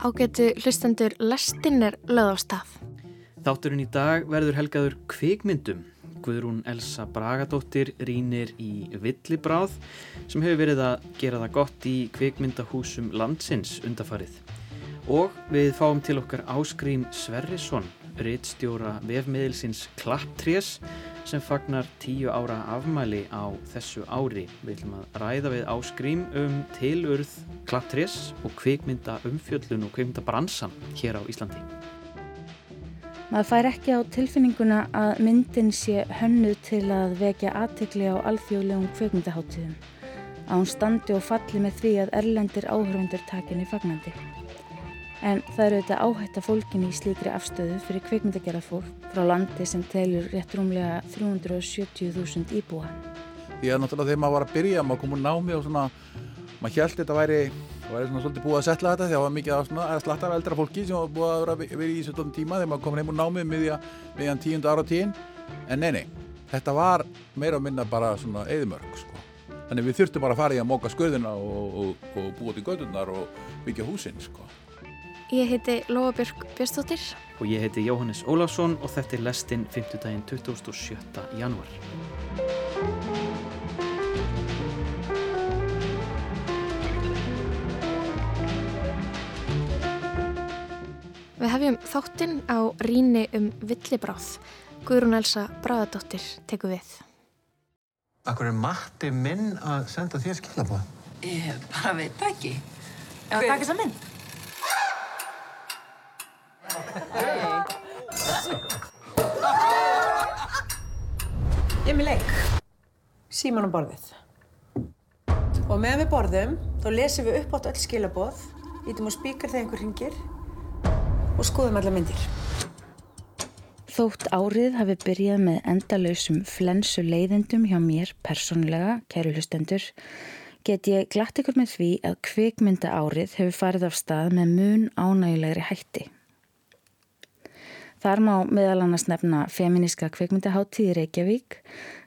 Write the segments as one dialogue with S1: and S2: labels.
S1: Ágætu hlustendur lestin er löð á stað.
S2: Þátturinn í dag verður helgaður kvikmyndum. Guðrún Elsa Bragadóttir rínir í Villibráð sem hefur verið að gera það gott í kvikmyndahúsum landsins undafarið. Og við fáum til okkar Áskrím Sverrisson, rittstjóra vefmiðilsins Klapptrés sem fagnar tíu ára afmæli á þessu ári. Við ætlum að ræða við áskrím um tilurð klapptrés og kvikmynda umfjöllun og kvikmynda bransan hér á Íslandi.
S3: Maður fær ekki á tilfinninguna að myndin sé hönnu til að vekja aðtikli á alþjóðlegum kvikmyndaháttíðum. Að hún standi og falli með því að erlendir áhörfundur takinni fagnandi en það eru þetta áhætta fólkin í slíkri afstöðu fyrir kveikmyndagerða fólk frá landi sem telur rétt rúmlega 370.000 íbúa.
S4: Ég er náttúrulega þegar maður var að byrja, maður kom úr námi og svona, maður held þetta væri, það væri svona svolítið búið að setla þetta að það var mikið að, svona, að slattar eldra fólki sem var búið að vera, vera í svolítið tíma þegar maður kom heim úr námi meðjan tíund ára tíin, en nei, nei, þetta var meira og minna bara svona eðimörg, sko. Þannig við þurftum bara að fara í að móka skurðina og, og, og búa til gödunar og byggja húsinn, sko.
S1: Ég heiti Lóabjörg Björnstóttir.
S2: Og ég heiti Jóhannes Ólásson og þetta er lestinn 5. daginn 27. januar.
S1: Við hefjum þáttinn á ríni um villibráð. Guðrún Elsa Bráðadóttir teku við.
S5: Akkur er Matti minn að senda þér skilabóð?
S6: Ég bara veit ekki. Ef það takist að mynd? Ég er með leik. Síman á borðið. Og meðan við borðum, þá lesum við upp átt öll skilaboð, ítum á spíkar þegar einhver ringir og skoðum alla myndir.
S3: Þótt árið hafi byrjað með endalausum flensu leiðendum hjá mér persónulega, kæru hlustendur, get ég glatt ykkur með því að kvikmynda árið hefur farið af stað með mun ánægulegri hætti. Þar má meðal annars nefna feministka kveikmyndaháttíð Reykjavík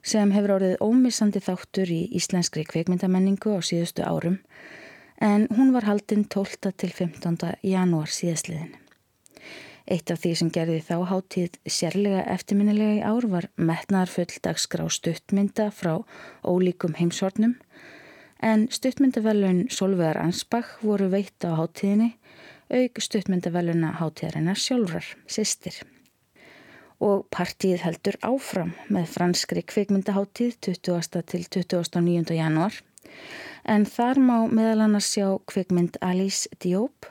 S3: sem hefur orðið ómissandi þáttur í íslenskri kveikmyndamenningu á síðustu árum en hún var haldinn 12. til 15. janúar síðasliðin. Eitt af því sem gerði þá háttíð sérlega eftirminnilega í ár var metnaðarfull dagskrá stuttmynda frá ólíkum heimsornum en stuttmyndavelun Solvegar Ansbach voru veitt á háttíðinni auk stuttmyndaveluna hátíðarinnar sjálfrar, sýstir. Og partíið heldur áfram með franskri kvikmyndaháttíð 20. til 29. januar en þar má meðal annars sjá kvikmynd Alice Diop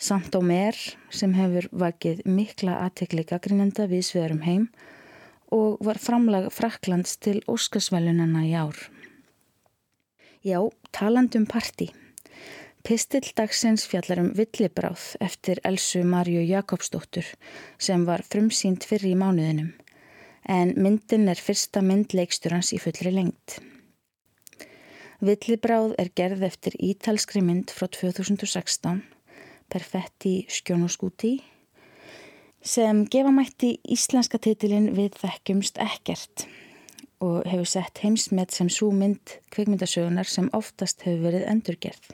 S3: samt á mér sem hefur vakið mikla aðtekli gaggrinenda við sveðurum heim og var framlag Fraklands til Óskarsvælunana í ár. Já, talandum partí. Pistill dagsins fjallar um villibráð eftir Elsu Marju Jakobsdóttur sem var frumsýnd fyrir í mánuðinum en myndin er fyrsta mynd leiksturans í fullri lengt. Villibráð er gerð eftir ítalskri mynd frá 2016, Perfetti skjónuskúti, sem gefa mætti íslenska titilin við þekkjumst ekkert og hefur sett heimsmet sem svo mynd kvikmyndasögunar sem oftast hefur verið endurgerð.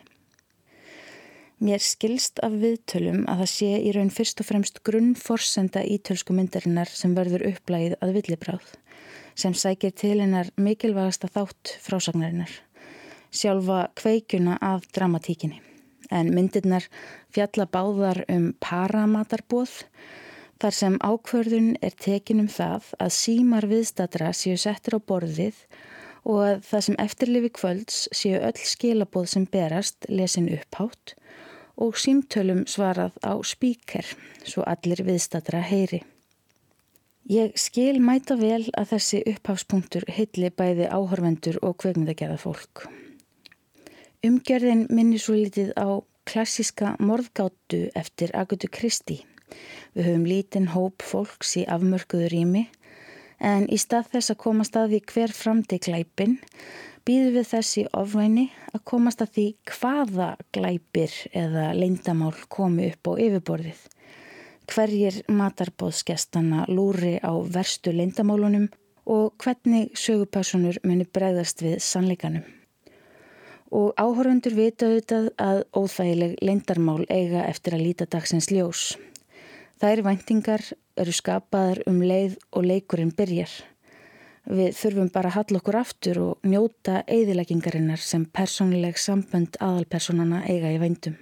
S3: Mér skilst af viðtölum að það sé í raun fyrst og fremst grunnforsenda ítölsku myndarinnar sem verður upplægið að villibráð, sem sækir til hennar mikilvægasta þátt frásagnarinnar, sjálfa kveikjuna af dramatíkinni. En myndirnar fjalla báðar um paramatarbóð, þar sem ákvörðun er tekin um það að símar viðstatra séu settir á borðið og að það sem eftirlifi kvölds séu öll skilabóð sem berast lesin upphátt og símtölum svarað á spíker svo allir viðstatra heyri. Ég skil mæta vel að þessi upphafspunktur hilli bæði áhorvendur og kveikmyndagerða fólk. Umgerðin minni svo litið á klassiska morðgáttu eftir Agutu Kristi. Við höfum lítinn hóp fólks í afmörkuðu rými en í stað þess að koma staði hver framdi glæpin býðum við þessi ofvæni að komast að því hvaða glæpir eða leindamál komi upp á yfirborðið. Hverjir matarbóðskestana lúri á verstu leindamálunum og hvernig sögupersonur muni bregðast við sannleikanum. og áhörundur vita auðvitað að óþægileg leindarmál eiga eftir að líta dagsins ljós. Þær væntingar eru skapaðar um leið og leikurinn byrjar. Við þurfum bara að halla okkur aftur og njóta eigðileggingarinnar sem persónuleg sambönd aðalpersonana eiga í vændum.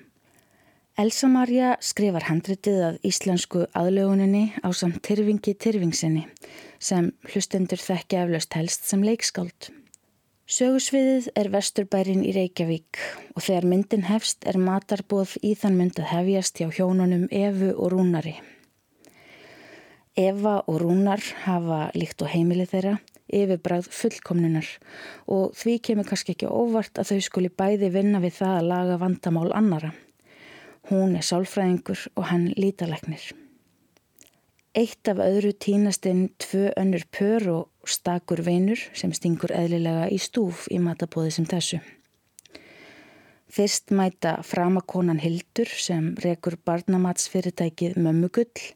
S3: Elsa Maria skrifar handritið að íslensku aðlöguninni á samt Tyrfingi Tyrfingsinni sem hlustendur þekki eflaust helst sem leikskáld. Sögusviðið er vesturbærin í Reykjavík og þegar myndin hefst er matarbóð í þann mynd að hefjast hjá hjónunum Efu og Rúnari. Eva og Rúnar hafa líkt og heimilið þeirra yfirbræð fullkomnunar og því kemur kannski ekki óvart að þau skuli bæði vinna við það að laga vandamál annara. Hún er sálfræðingur og hann lítalæknir. Eitt af öðru tínastinn tvö önnur pör og stakur veinur sem stingur eðlilega í stúf í matabóði sem þessu. Fyrst mæta framakonan Hildur sem rekur barnamatsfyrirtækið Mömmugull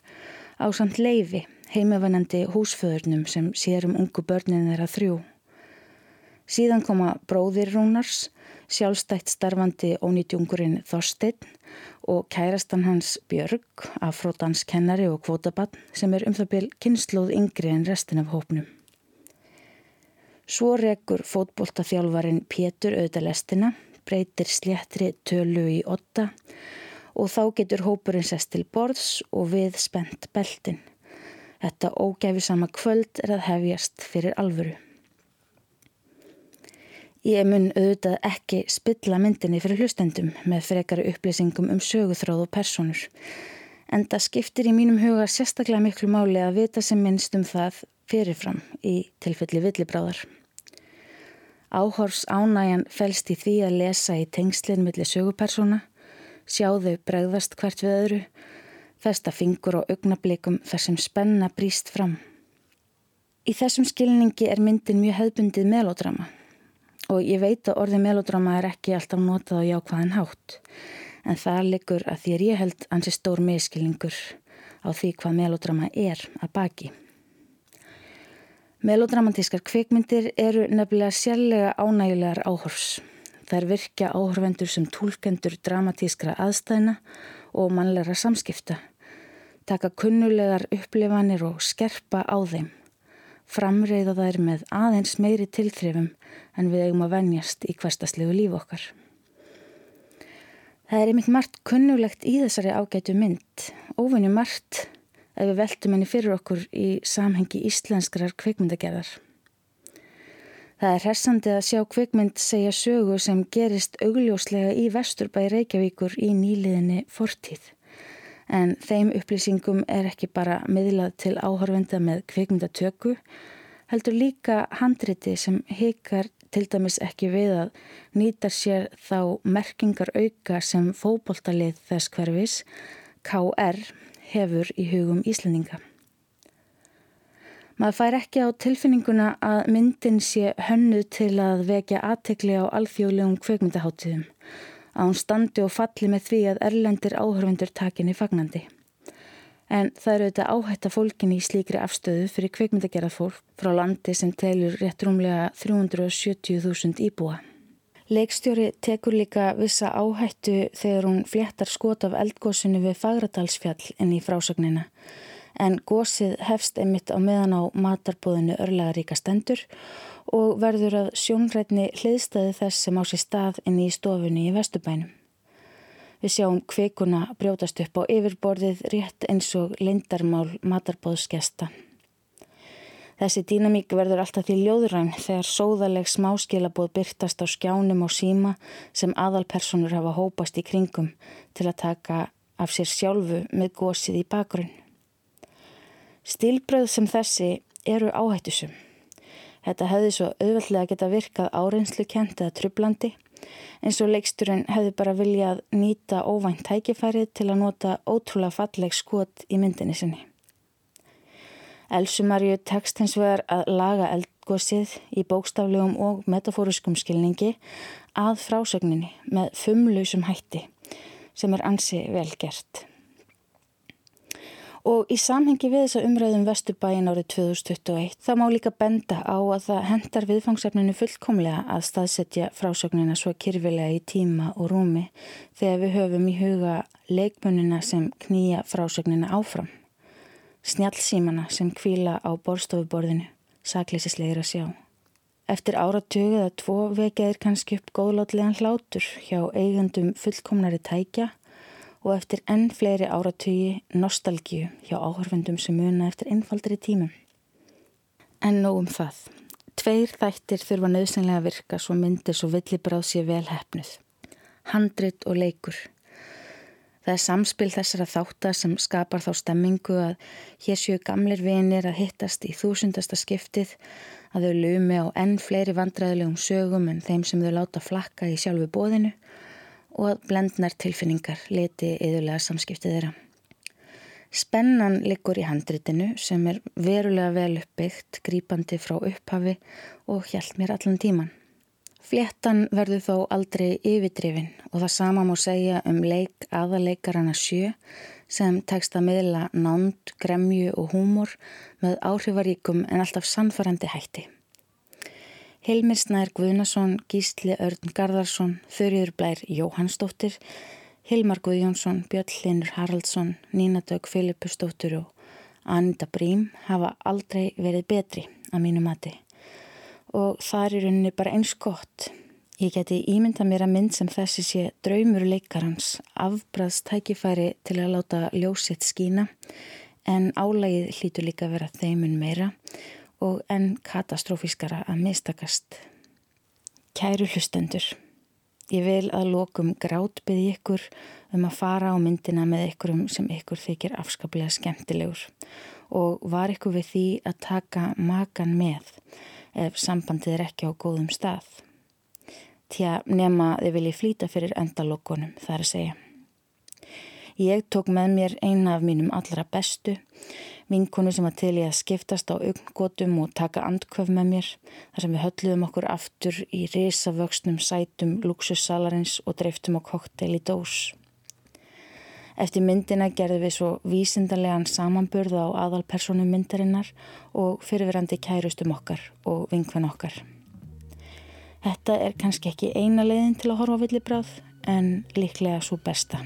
S3: á samt leifi heimavennandi húsföðurnum sem sér um ungu börnin þeirra þrjú. Síðan koma bróðir Rúnars, sjálfstætt starfandi ónýtjungurinn Þorstein og kærastan hans Björg, afrótanskennari og kvotabann sem er um það byrj kynnslóð yngri en restin af hópnum. Svo rekur fótboltaþjálfarin Pétur auðalestina, breytir sléttri tölu í otta og þá getur hópurinn sest til borðs og við spennt beltin. Þetta ógæfisama kvöld er að hefjast fyrir alvöru. Ég mun auðvitað ekki spilla myndinni fyrir hlustendum með frekari upplýsingum um söguþráð og personur. En það skiptir í mínum huga sérstaklega miklu máli að vita sem minnst um það fyrirfram í tilfelli villibráðar. Áhors ánægjan fælst í því að lesa í tengslinn millir sögupersona, sjáðu bregðast hvert við öðru, festa fingur og augnablikum þar sem spenna bríst fram. Í þessum skilningi er myndin mjög hefbundið melódrama og ég veit að orðið melodrama er ekki alltaf notað á jákvæðan hátt en það liggur að því er ég held ansi stór miskilningur á því hvað melodrama er að baki. Melodramatískar kvikmyndir eru nefnilega sérlega ánægulegar áhors. Þær virkja áhorfendur sem tólkendur dramatískra aðstæðina og mannleira samskipta, taka kunnulegar upplifanir og skerpa á þeim framreiða þær með aðeins meiri tilþrifum en við eigum að venjast í hverstaslegu líf okkar. Það er einmitt margt kunnulegt í þessari ágætu mynd, óvinni margt ef við veltum henni fyrir okkur í samhengi íslenskrar kveikmyndagerðar. Það er hressandi að sjá kveikmynd segja sögu sem gerist augljóslega í vesturbæi Reykjavíkur í nýliðinni fortíð en þeim upplýsingum er ekki bara miðlað til áhörvenda með kveikmyndatöku, heldur líka handriti sem hikar til dæmis ekki við að nýtar sér þá merkingar auka sem fóboltalið þess hverfis, KR, hefur í hugum Íslandinga. Maður fær ekki á tilfinninguna að myndin sé hönnuð til að vekja aðtekli á alþjóðlegum kveikmyndaháttiðum að hún standi og falli með því að erlendir áhörfundur takinni fagnandi. En það eru þetta áhætta fólkinni í slíkri afstöðu fyrir kveikmyndagerað fólk frá landi sem telur rétt rúmlega 370.000 íbúa. Leikstjóri tekur líka vissa áhættu þegar hún fléttar skot af eldgósinu við Fagradalsfjall inn í frásögnina. En gósið hefst einmitt á meðan á matarbúðinu örlega ríka stendur og verður að sjónrætni hliðstæði þess sem á sér stað inn í stofunni í Vestubænum. Við sjáum kveikuna brjótast upp á yfirborðið rétt eins og lindarmál matarbóðskesta. Þessi dýnamík verður alltaf því ljóðræn þegar sóðaleg smáskilabóð byrtast á skjánum og síma sem aðalpersonur hafa hópast í kringum til að taka af sér sjálfu með gósið í bakgrunn. Stilbröð sem þessi eru áhættusum. Þetta hefði svo auðveldlega geta virkað áreinslu kent eða trublandi eins og leiksturinn hefði bara viljað nýta óvænt tækifærið til að nota ótrúlega falleg skot í myndinni sinni. Elsumarju tekst hins vegar að laga eldgósið í bókstaflegum og metafóriskum skilningi að frásögninni með fumlausum hætti sem er ansi vel gert. Og í samhengi við þessa umræðum Vesturbæin árið 2021 þá má líka benda á að það hendar viðfangsefninu fullkomlega að staðsetja frásögnina svo kyrfilega í tíma og rúmi þegar við höfum í huga leikmunina sem knýja frásögnina áfram. Snjálfsímana sem kvíla á borstofuborðinu, saklýsislegir að sjá. Eftir áratögu eða tvo vekjaðir kannski upp góðlátlegan hlátur hjá eigandum fullkomnari tækja og eftir enn fleiri áratögi nostalgíu hjá áhörfundum sem muna eftir einfaldri tímum. En nóg um það. Tveir þættir þurfa nöðsynlega að virka svo myndir svo villibráð sé vel hefnuð. Handrit og leikur. Það er samspil þessara þáttar sem skapar þá stemmingu að hér séu gamlir vinir að hittast í þúsundasta skiptið að þau lumi á enn fleiri vandræðilegum sögum en þeim sem þau láta flakka í sjálfu bóðinu og blendnar tilfinningar leti yðurlega samskiptið þeirra. Spennan liggur í handritinu sem er verulega vel uppbyggt, grípandi frá upphafi og hjælt mér allan tíman. Fléttan verður þó aldrei yfirdrifin og það sama má segja um leik aðaleikarana sjö sem tekst að miðla nánd, gremju og húmor með áhrifaríkum en alltaf sannfærandi hætti. Hilmir Snær Guðnason, Gísli Örn Garðarsson, Þurriður Blær Jóhannsdóttir, Hilmar Guðjónsson, Björn Linur Haraldsson, Nína Dögg Filipusdóttir og Anita Brím hafa aldrei verið betri að mínu mati og það er rauninni bara eins gott. Ég geti ímynda mér að mynd sem þessi sé draumur leikarans, afbræðst tækifæri til að láta ljósitt skína en álægið hlýtur líka vera þeimun meira og enn katastrófiskara að mistakast. Kæru hlustendur, ég vil að lokum grátbyði ykkur um að fara á myndina með ykkurum sem ykkur þykir afskaplega skemmtilegur og var ykkur við því að taka makan með ef sambandið er ekki á góðum stað. Tja, nema þið viljið flýta fyrir endalokkunum, það er að segja. Ég tók með mér eina af mínum allra bestu vinkonu sem var til í að skiptast á augngótum og taka andkvöf með mér þar sem við hölluðum okkur aftur í risavöxnum sætum luxussalarins og dreiftum á kokteil í dós. Eftir myndina gerðum við svo vísindarlegan samanburð á aðalpersonu myndarinnar og fyrirverandi kærustum okkar og vinkvenn okkar. Þetta er kannski ekki eina leiðin til að horfa villibráð en líklega svo besta.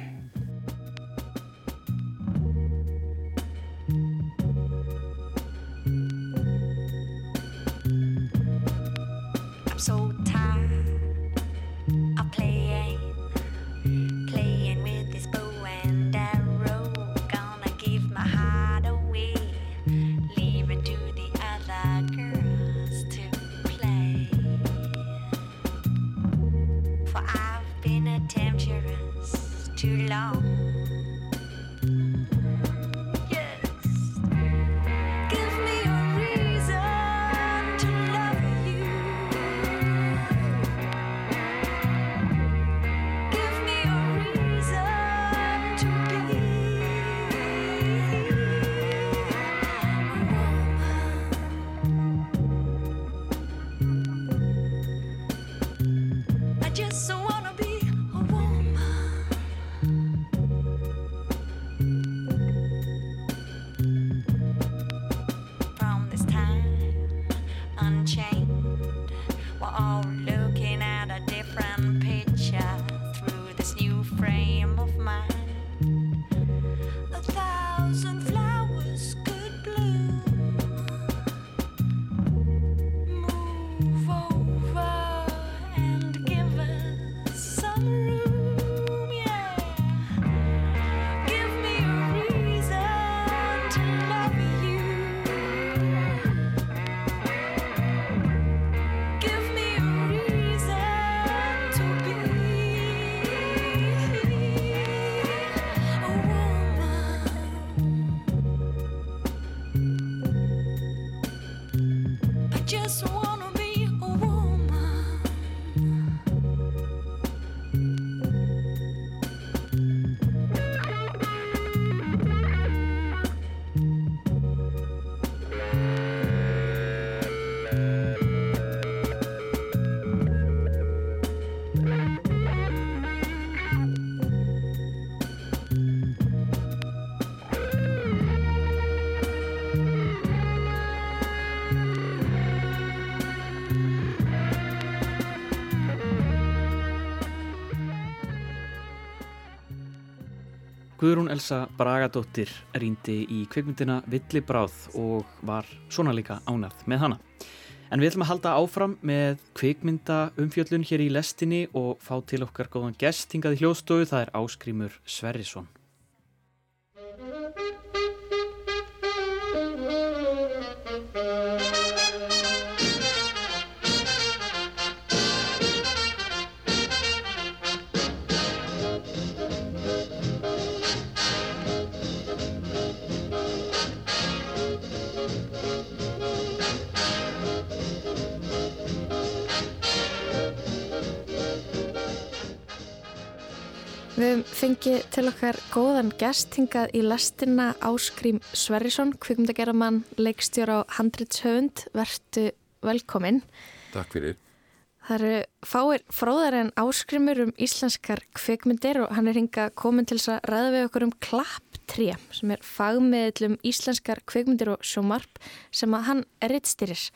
S2: Guðrún Elsa Bragadóttir rýndi í kvikmyndina Villibráð og var svona líka ánað með hana. En við ætlum að halda áfram með kvikmynda umfjöllun hér í lestinni og fá til okkar góðan gest hingað í hljóðstofu, það er Áskrimur Sverrisson.
S1: Fengið til okkar góðan gest hingað í lestina Áskrím Sverrisson, kvikmyndagerðamann, leikstjóra á Handritshöfund. Vertu velkominn.
S4: Takk fyrir.
S1: Það eru fáir fróðar en áskrimur um íslenskar kvikmyndir og hann er hingað komin til þess að ræða við okkur um Klapptré sem er fagmiðl um íslenskar kvikmyndir og sjómarp sem að hann rittstyrir.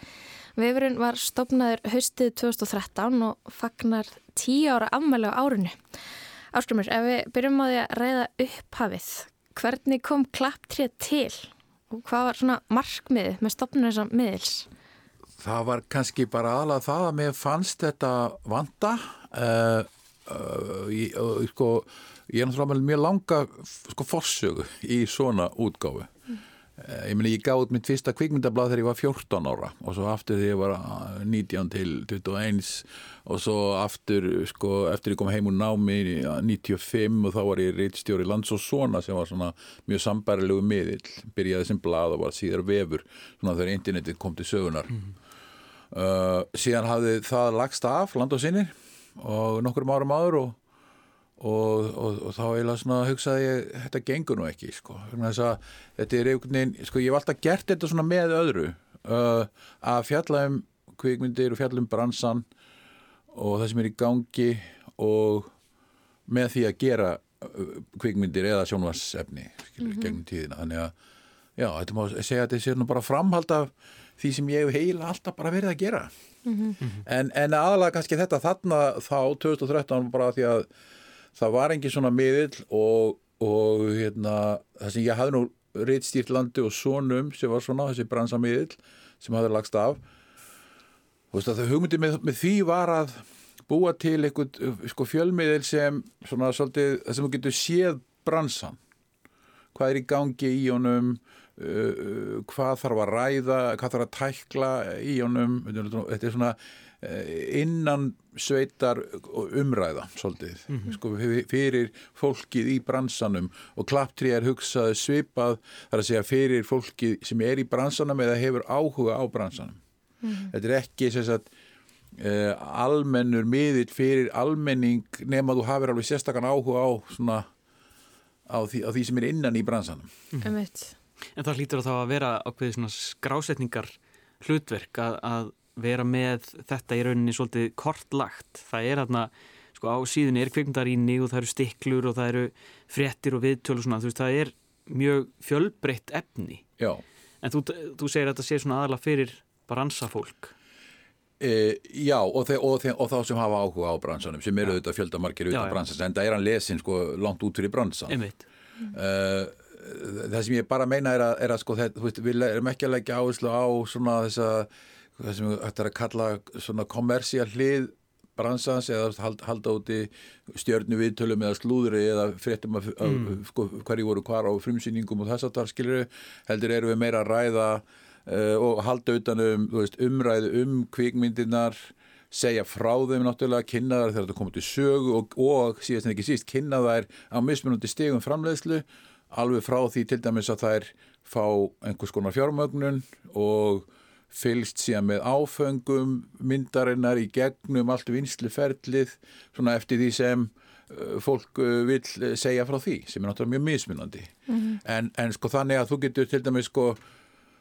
S1: Vefurinn var stopnaður haustið 2013 og fagnar tíu ára afmæli á árunni. Áskrimur, ef við byrjum á því að ræða upphafið, hvernig kom Klapptré til og hvað var svona markmiðið með stopnum þessar miðils?
S4: Það var kannski bara aðlað það að mér fannst þetta vanda uh, uh, ég, uh, sko, ég er náttúrulega mjög langa sko, forsögu í svona útgáfu mm. Ég meni ég gáði mitt fyrsta kvikmyndablað þegar ég var 14 ára og svo aftur þegar ég var 19 til 21 og svo aftur sko, eftir ég kom heim úr námi 95 og þá var ég reitstjóri Lands og Svona sem var svona mjög sambærilegu miðil byrjaði sem blað og var síðar vefur svona þegar internetið kom til sögunar mm. Uh, síðan hafði það lagst af land og sinni og nokkur árum áður og, og, og, og þá eiginlega svona hugsaði ég þetta gengur nú ekki sko. þetta er einhvern veginn sko, ég hef alltaf gert þetta svona með öðru uh, að fjalla um kvikmyndir og fjalla um bransan og það sem er í gangi og með því að gera uh, kvikmyndir eða sjónvarsefni mm -hmm. gegnum tíðina þannig að já, þetta má segja að þetta sé nú bara framhald af því sem ég hef heila alltaf bara verið að gera mm -hmm. en, en aðalega kannski þetta þarna þá 2013 bara því að það var engin svona miðil og, og hérna, það sem ég hafði nú reittstýrt landi og sonum sem var svona þessi bransamiðil sem hafði lagst af. Og það hugmyndi með, með því var að búa til einhvern sko, fjölmiðil sem svona svolítið, sem þú getur séð bransan. Hvað er í gangi í honum uh, hvað þarf að ræða, hvað þarf að tækla í honum, þetta er svona uh, innan sveitar umræða svolítið, mm -hmm. sko, fyrir fólkið í bransanum og klapptri er hugsað svipað þar að segja fyrir fólkið sem er í bransanum eða hefur áhuga á bransanum. Mm -hmm. Þetta er ekki sem sagt uh, almennur miðill fyrir almenning nema þú hafið alveg sérstakann áhuga á svona á því, á því sem er innan í bransanum.
S1: Mm -hmm.
S2: En það hlýtur þá að vera ákveði svona skrásetningar hlutverk að, að vera með þetta í rauninni svolítið kortlagt. Það er aðna, sko á síðunni er kveikmyndaríni og það eru stiklur og það eru frettir og viðtölu og svona, þú veist, það er mjög fjölbreytt efni.
S4: Já.
S2: En þú, þú segir að þetta sé svona aðalega fyrir bransafólk.
S4: E, já, og, þe og, þe og þá sem hafa áhuga á bransanum, sem eru auðvitað fjöldamarkir auðvitað bransans, en það er hann lesin sko langt út fyrir bransan.
S2: Einmitt.
S4: Uh, það sem ég bara meina er að, er að sko, þetta, veist, við erum ekki að leggja áherslu á svona þess að það sem þetta er að kalla svona kommersial hlið bransans eða halda, halda úti stjörnu viðtölum eða slúðri eða fréttum að mm. sko, hverju voru hvar á frumsýningum og þess að það skilur heldur eru við meira að ræða uh, og halda utanum veist, umræðu um kvikmyndirnar segja frá þeim náttúrulega, kynna þær þegar þetta komið til sögu og, og síðast en ekki síst kynna þær á mismunandi stegum framleiðslu alveg frá því til dæmis að þær fá einhvers konar fjármögnun og fylgst síðan með áfengum myndarinnar í gegnum allt vinsluferlið svona eftir því sem uh, fólk uh, vil segja frá því sem er náttúrulega mjög mismunandi mm -hmm. en, en sko þannig að þú getur til dæmis sko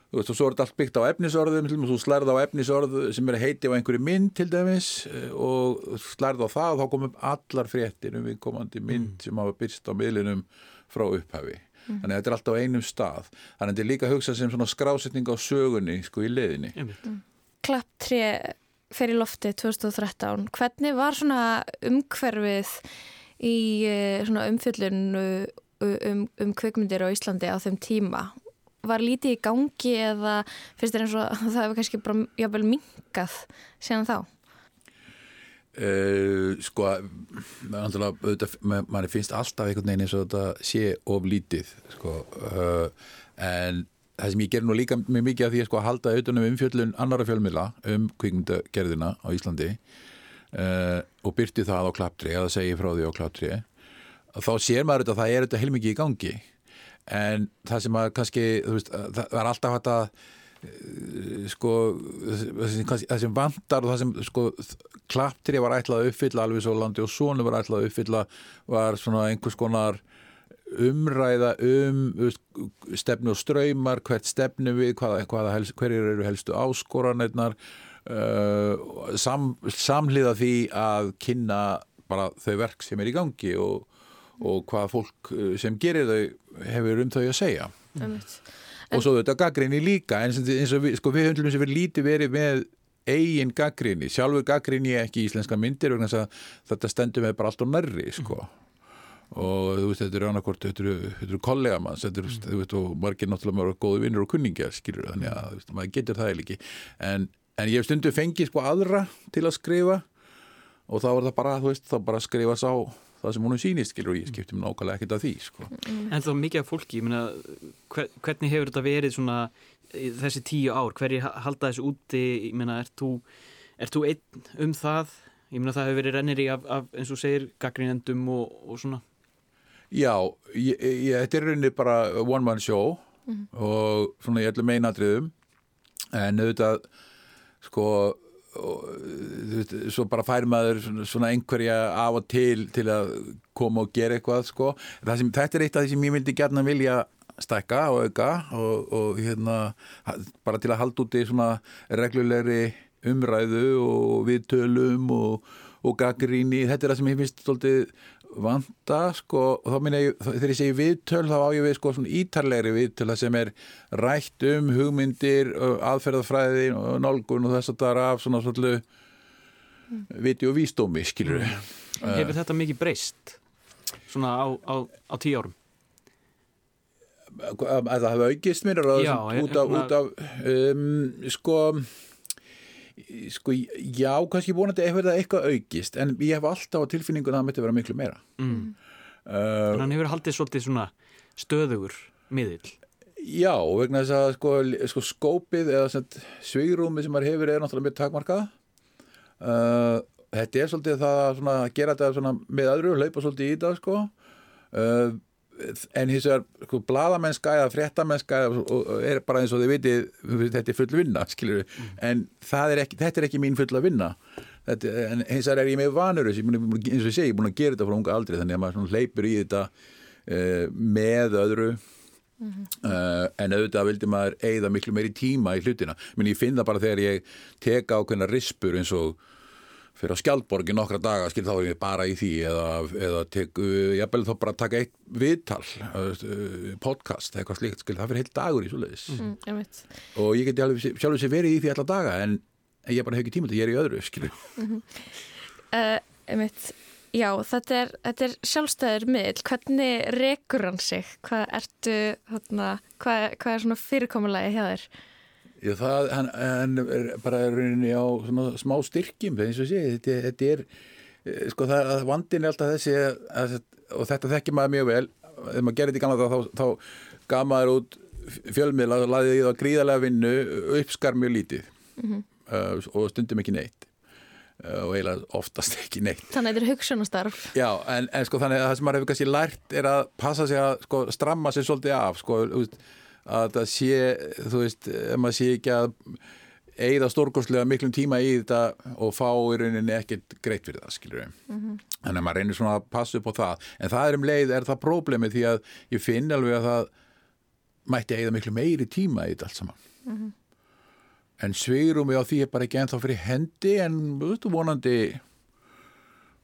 S4: þú veist og svo er þetta allt byggt á efnisorðum þú slærð á efnisorð sem er heiti á einhverju mynd til dæmis uh, og slærð á það og þá komum allar fréttir um við komandi mynd mm. sem hafa byrst á miðlinum frá upphafi mm. þannig að þetta er alltaf á einum stað þannig að þetta er líka hugsað sem svona skrásetning á sögunni sko í leðinni mm.
S1: Klapptré fer í lofti 2013 hvernig var svona umhverfið í eh, svona umfjöllun um, um kvikmyndir á Íslandi á þeim tíma var lítið í gangi eða finnst þér eins og það hefur kannski bara minkað síðan þá?
S4: Uh, sko mann finnst alltaf einhvern veginn eins og þetta sé of lítið sko, uh, en það sem ég ger nú líka mjög mikið af því að sko, halda auðvitað um umfjöllun annara fjölmila um kvikmyndagerðina á Íslandi uh, og byrti það á klaptri eða segi frá því á klaptri þá sér maður þetta að það er þetta heilmikið í gangi. En það sem að kannski veist, það er alltaf hægt að sko það sem vandar og það sem sko klaptri var ætlað að uppfylla alveg svo landi og sónu var ætlað að uppfylla var svona einhvers konar umræða um stefnu og ströymar, hvert stefnu við hvaða helst, hverjir eru helstu áskoranirnar uh, sam, samliða því að kynna bara þau verk sem er í gangi og, og hvaða fólk sem gerir þau hefur um þau að segja
S1: Mm.
S4: Og svo þetta gaggrinni líka eins og við, sko, við höndlum sem við lítið verið með eigin gaggrinni, sjálfur gaggrinni ekki í íslenska myndir vegna að þetta stendur með bara allt og nærri sko. og þú veist, þetta eru annarkort þetta eru, kollega manns þetta eru, þú veist, og margir náttúrulega mjög góði vinnur og kunningja, skilur þannig að veist, maður getur það ekki en, en ég hef stundu fengið sko aðra til að skrifa og þá er það bara, þú veist, þá bara skrifa sá það sem húnum sýnist, skilur, og ég skiptum nákvæmlega ekkert af því, sko.
S2: En þá mikið af fólki, ég meina, hvernig hefur þetta verið svona þessi tíu ár, hverjir halda þessu úti, ég meina, ert þú, ert þú einn um það? Ég meina, það hefur verið rennir í af, af eins og segir, gaggrínendum og, og svona.
S4: Já, ég, ég, þetta er rauninni bara one man show mm -hmm. og svona ég ætlum meinatriðum, en auðvitað, sko, og veist, svo bara fær maður svona einhverja af og til til að koma og gera eitthvað sko. sem, þetta er eitt af því sem ég vildi gerna vilja stekka og auka og, og hérna bara til að halda út í svona reglulegri umræðu og viðtölum og, og gaggríni, þetta er það sem ég finnst svolítið vanda sko og þá minna ég, þegar ég segi viðtöl þá á ég við sko svona ítarlegri viðtöl sem er rætt um hugmyndir aðferðafræði og nálgun og þess að það er af svona svolítið mm. viti og vísdómi, skilur við
S2: mm. Hefur þetta mikið breyst svona á, á, á tíu árum?
S4: Að það hafa aukist mér
S2: Já,
S4: út af, út af um, sko sko, já, kannski vonandi eitthvað eitthvað aukist, en ég hef alltaf á tilfinningun að það myndi vera miklu meira.
S2: Mm. uh, að hann hefur haldið svolítið svona stöðugur miðil
S4: Já, vegna þess að sko, sko skópið eða svigrúmi sem maður hefur er náttúrulega mjög takmarkað. Uh, Þetta er svolítið það að gera þetta með öðru, hlaupa svolítið í það sko. Uh, en hins vegar sko, bladamennska eða fréttamennska er bara eins og þið vitið þetta er full vinna mm. en er ekki, þetta er ekki mín full að vinna. Þetta, en hins vegar er ég með vanur eins og ég segi, ég er búin að gera þetta frá unga aldrei þannig að maður leipur í þetta uh, með öðru. Mm -hmm. uh, en auðvitað vildi maður eigða miklu meiri tíma í hlutina. Menn ég finn það bara þegar ég teka ákveðna rispur eins og fyrir á skjaldborgi nokkra daga, skil þá er ég bara í því eða, eða tek, ég bel þá bara taka eitt viðtal uh, podcast, eitthvað slíkt, skil það fyrir heilt dagur í svo leiðis
S1: mm,
S4: og ég geti alveg sjálfur sér verið í því alla daga en ég bara hef ekki tíma til, ég er í öðru skil. Mm
S1: -hmm. uh, Já, þetta er, þetta er sjálfstæður miðl, hvernig rekur hann sig, hvað ertu þarna, hvað, hvað er svona fyrirkomulagi hjá þér?
S4: Já, það, hann, hann er bara rauninni á smá styrkjum, eins og sé, þetta, þetta er, eh, sko það, vandin er alltaf þessi, að, og þetta þekkir maður mjög vel, þegar maður gerir þetta í gamla þá, þá gaf maður út fjölmiðla og laðið í það gríðarlega vinnu, uppskar mjög lítið mm -hmm. uh, og stundum ekki neitt uh, og eiginlega oftast ekki neitt.
S1: Þannig að þetta er hugsunastarf.
S4: Já, en, en sko þannig að það sem maður hefur kannski lært er að passa sig að sko stramma sig svolítið af, sko, úr, að það sé, þú veist, ef maður sé ekki að eigða stórgóðslega miklum tíma í þetta og fá í rauninni ekkert greitt fyrir það, skilur við. Mm -hmm. Þannig að maður reynir svona að passa upp á það. En það er um leið, er það próblemi því að ég finn alveg að það mætti eigða miklu meiri tíma í þetta allt saman. Mm -hmm. En sveirum við á því er bara ekki ennþá fyrir hendi en, þú veist, vonandi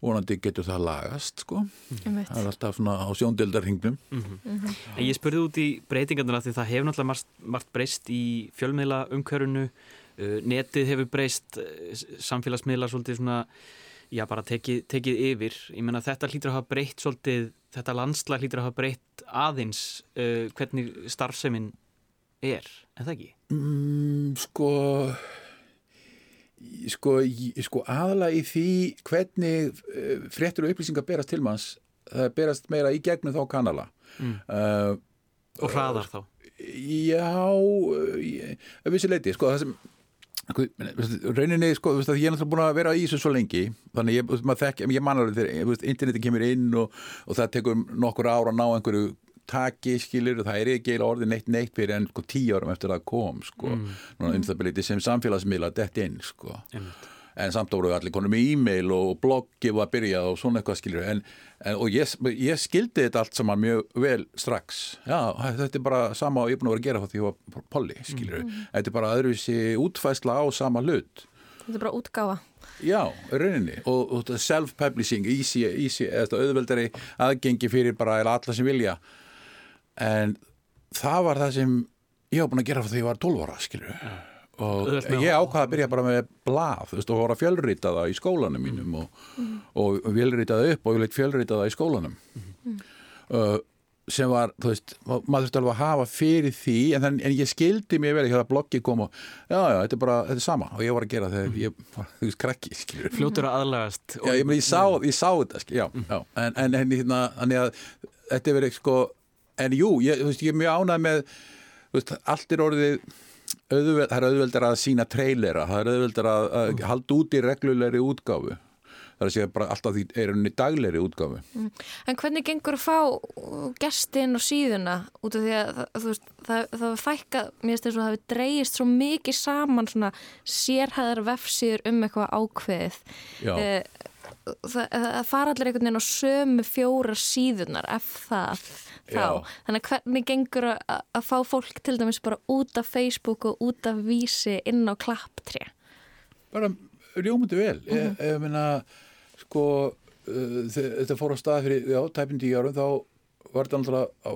S4: vonandi getur það lagast sko. það er alltaf svona á sjóndeldarhingnum mm -hmm.
S2: mm -hmm. En ég spurði út í breytingarna því það hefur náttúrulega margt, margt breyst í fjölmiðla umkörunu uh, netið hefur breyst uh, samfélagsmiðla svolítið svona já bara tekið, tekið yfir ég menna þetta hlýtur að hafa breytt svolítið þetta landsla hlýtur að hafa breytt aðeins uh, hvernig starfseminn er, er það ekki?
S4: Mm, sko, sko, sko aðalega í því hvernig uh, fréttur og upplýsingar berast til manns, það berast meira í gegnum þá kanala.
S2: Mm.
S4: Uh,
S2: Og hraðar þá?
S4: Já, ég, að vissi leiti, sko, það sem sko, rauninni, sko, þú veist að ég er náttúrulega búin að vera í þessu svo lengi, þannig ég, ég man alveg þegar, þú veist, interneti kemur inn og, og það tekur nokkur ára að ná einhverju taki, skilur, og það er ekki eiginlega orðið neitt neitt fyrir en sko tíu árum eftir að það kom, sko, mm. núna um það byrja sem samfélagsmiðla dett inn, sko.
S2: Einmitt.
S4: en samt voru allir konum með e-mail og bloggi var að byrja og svona eitthvað skilur en, en, og ég, ég skildi þetta allt saman mjög vel strax. Já, þetta er bara sama og ég er búin að vera að gera því ég var polli, skilur þetta er bara öðruvísi útfæsla á sama hlut.
S1: Þetta er bara útgáfa.
S4: já, í rauninni. Og, og self-publishing easy, easy, eða auðveldari aðgengi fyrir bara alla sem vilja en það var það sem ég var búin að gera því ég var 12 ára, skilur og ég
S2: að-
S4: ákvaða að byrja bara með blað veist, og voru að fjölrita það í skólanum mínum og, og fjölrita það upp og ég leitt fjölrita það í skólanum. Uh, sem var, þú veist maður þurfti alveg að hafa fyrir því en, þann, en ég skildi mér vel ekki að bloggi kom og já, já, þetta er bara, þetta er sama. Og ég var að gera þegar ég var, þú veist, krakki,
S2: Fljótur að aðlagast
S4: Já, ég, meni, ég, sá, ég sá þetta, skil, já, já. En, en, en hérna, þannig að þetta er verið, sko, en jú, ég, þú veist, ég er mjög ánægð með, veist, allt er orðið, auðveld, það er auðveldar að sína trailera, það er auðveldar að, að halda út í reglulegri útgáfu. Það er að segja bara alltaf því er henni daglegri útgáfu.
S1: En hvernig gengur að fá gesti inn á síðuna út af því að þú veist, það, það var fækkað, mér finnst þess að það hefur dreigist svo mikið saman svona sérhæðar vefsíður um eitthvað ákveðið.
S4: Já.
S1: Eh, Það, fara allir einhvern veginn á sömu fjóra síðunar ef það þá.
S4: Já.
S1: Þannig að hvernig gengur að, að fá fólk til dæmis bara út af Facebook og út af vísi inn á klapptri?
S4: bara rjómundi vel ég, ég meina sko uh, þe- þetta fór á stað fyrir já, tæpinn tíu árum þá var þetta náttúrulega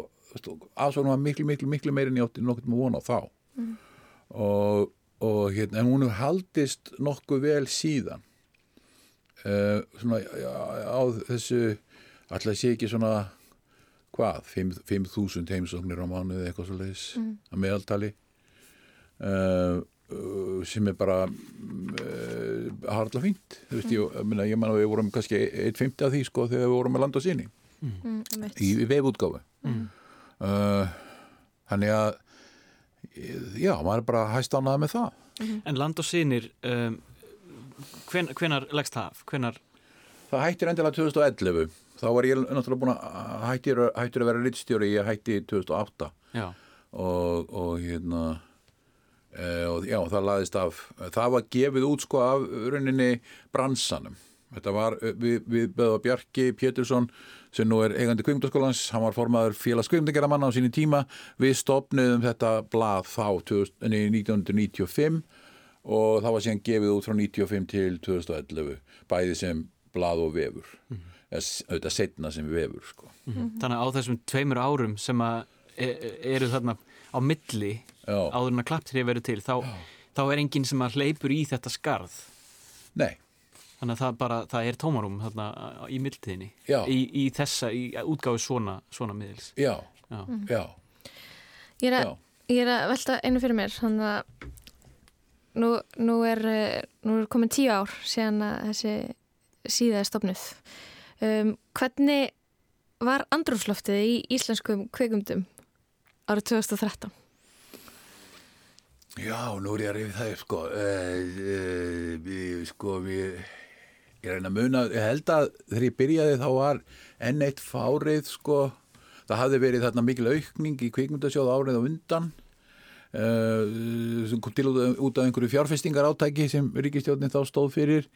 S4: aðsvonum var miklu, miklu, miklu meira en ég átti nokkuð með vona á þá og, og hérna, en hún hefur haldist nokkuð vel síðan uh, svona já, á þessu alltaf sé ekki svona hvað, 5 5.000 heimsóknir á mánuði eitthvað svo leiðis að meðaltali. Uh, uh, sem er bara uh, harla fínt. Þú veist, ég, ég, meina, ég man að við vorum kannski 1.50 af því sko þegar við vorum með land og síni
S1: Mm, einmitt.
S4: í, í veifútgáfu uh, þannig að já, maður er bara hæst ánað með það.
S2: En land og sinir um, hven, hvenar leggst það? Hvenar,
S4: það hættir endilega 2011 þá var ég náttúrulega búin að hættir, hættir að vera rittstjóri, ég hætti 2008
S2: já,
S4: og, og hérna e, og já, það laðist af. Það var gefið út sko af rauninni bransanum. Þetta var, við, við beðum Bjarki Pétursson sem nú er eigandi kvikmyndaskólans hann var formaður félags kvikmyndagerðamanna á síni tíma. Við stopniðum þetta blað þá 2000, nei, 1995 og það var síðan gefið út frá 95 til 2011 bæði sem blað og vefur. Eða s- auðvitað setna sem vefur sko.
S2: þannig að á þessum tveimur árum sem að e, e, eru þarna á milli
S4: Já.
S2: áður en að klapptrið verður til þá, þá er enginn sem að hleypur í þetta skarð.
S4: Nei,
S2: þannig að það bara, það er tómarum þarna í mildtíðinni í, í þessa, í útgáfi svona, svona miðils.
S4: Já,
S2: Já.
S4: já.
S1: ég er að velta einu fyrir mér. Þannig að nú, nú, er, eh, nú er komin tíu ár síðan að þessi síða er stopnuð um, Hvernig var andrúfsloftið í íslenskum kveikundum árið 2013?
S4: Já, nú er ég að rifið það sko. Uh, uh, við, sko, við, ég reyna að muna, ég held að þegar ég byrjaði þá var enn eitt fárið, sko, það hafði verið þarna mikil aukning í kvikmyndasjóð árið á undan, uh, sem kom til út, af- af einhverju fjárfestingar átæki sem ríkistjórnin þá stóð fyrir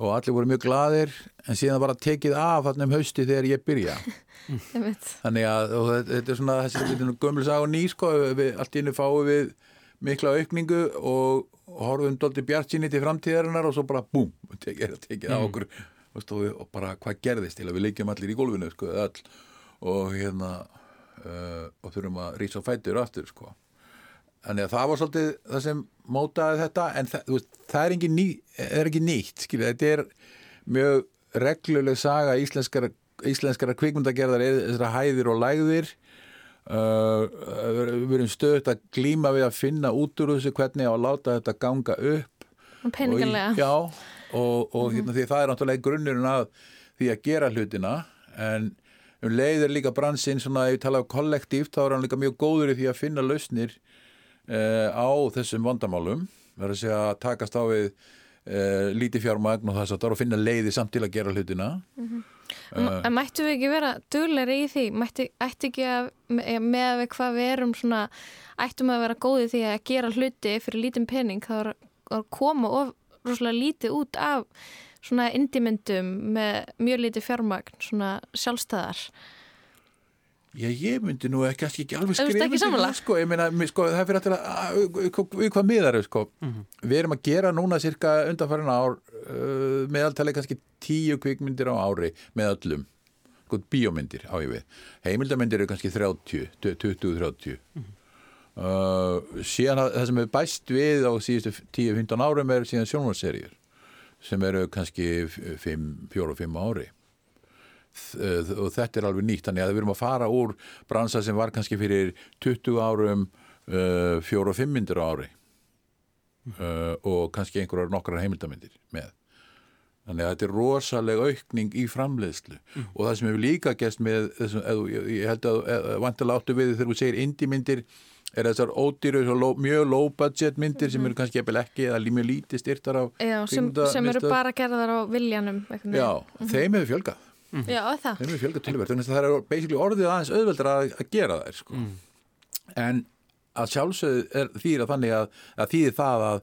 S4: og allir voru mjög glaðir, en síðan var að tekið af þarna um hausti þegar ég byrja. Þannig að og þetta er svona þessi þetta gömul sag og ný sko við, allt í hennu fáum við mikla aukningu og horfum doldi bjart síni til framtíðarinnar og svo bara búm, tekið, tekið á okkur. Veist, og, bara hvað gerðist til að við leikjum allir í gólfinu sko, all, og hérna uh, og þurfum að rísa á fætur aftur sko Þannig að það var svolítið það sem mótaði þetta en það, veist, það er, ný, er ekki nýtt, skilja, þetta er mjög regluleg saga íslenskar íslenskara kvikmyndagerðar er þessara hæðir og lægðir. Uh, við erum stöðut að glíma við að finna út úr þessu hvernig á að láta þetta ganga upp.
S1: Peningarlega.
S4: og, í- já, og, og hérna, því það er náttúrulega grunnurinn að því að gera hlutina en um leið er líka bransinn svona, ef ég tala um kollektíft þá er hann líka mjög góður í því að finna lausnir á þessum vandamálum verður að segja að takast á við uh, lítið fjármagn og þess að það er að finna leiði samt til að gera hlutina
S1: En en mættu við ekki vera dugleiri í því? Ætti ekki að, með við hvað við erum svona, ættum að vera góði því að gera hluti fyrir lítinn pening, þá er að koma of rosalega lítið út af svona indimyndum með mjög lítið fjármagn, svona sjálfstæðar.
S4: Já, ég myndi nú ekki, ekki, alveg skrifa það, sko, ég meina, sko, það fyrir að, að við hvað miðar við, sko? Við erum að gera núna cirka undanfærin ár uh, meðaltali kannski tíu kvikmyndir á ári með öllum. Sko, bíómyndir á ég við. Heimildamindir eru kannski 30, 20-30 uh, síðan að- það sem er bæst við á síðustu 10-15 árum er síðan sjónvarserjur sem eru kannski 4-5 ári og þetta er alveg nýtt. Þannig að við erum að fara úr bransa sem var kannski fyrir 20 árum uh, 4 og 5 myndir á ári uh, og kannski einhverjar nokkrar heimildamindir með. Þannig að þetta er rosaleg aukning í framleiðslu. Og það sem hefur líka gæst með þessum, eð, ég, held að vantilega áttu við þegar þú segir indie-myndir er þessar ódýru, mjög low budget myndir sem eru kannski jafnvel ekki eða mjög lítið styrtar af
S1: Já, sem, sem eru bara gerðar á viljanum.
S4: Já,
S1: veginn.
S4: þeim hefur fjölgað
S1: Já, það.
S4: þeim hefur fjölgað tölverð þannig að það er basically orðið aðeins auðveldar að, að gera þær sko. en að sjálfsögðu er þýra þannig að, að þýðir það að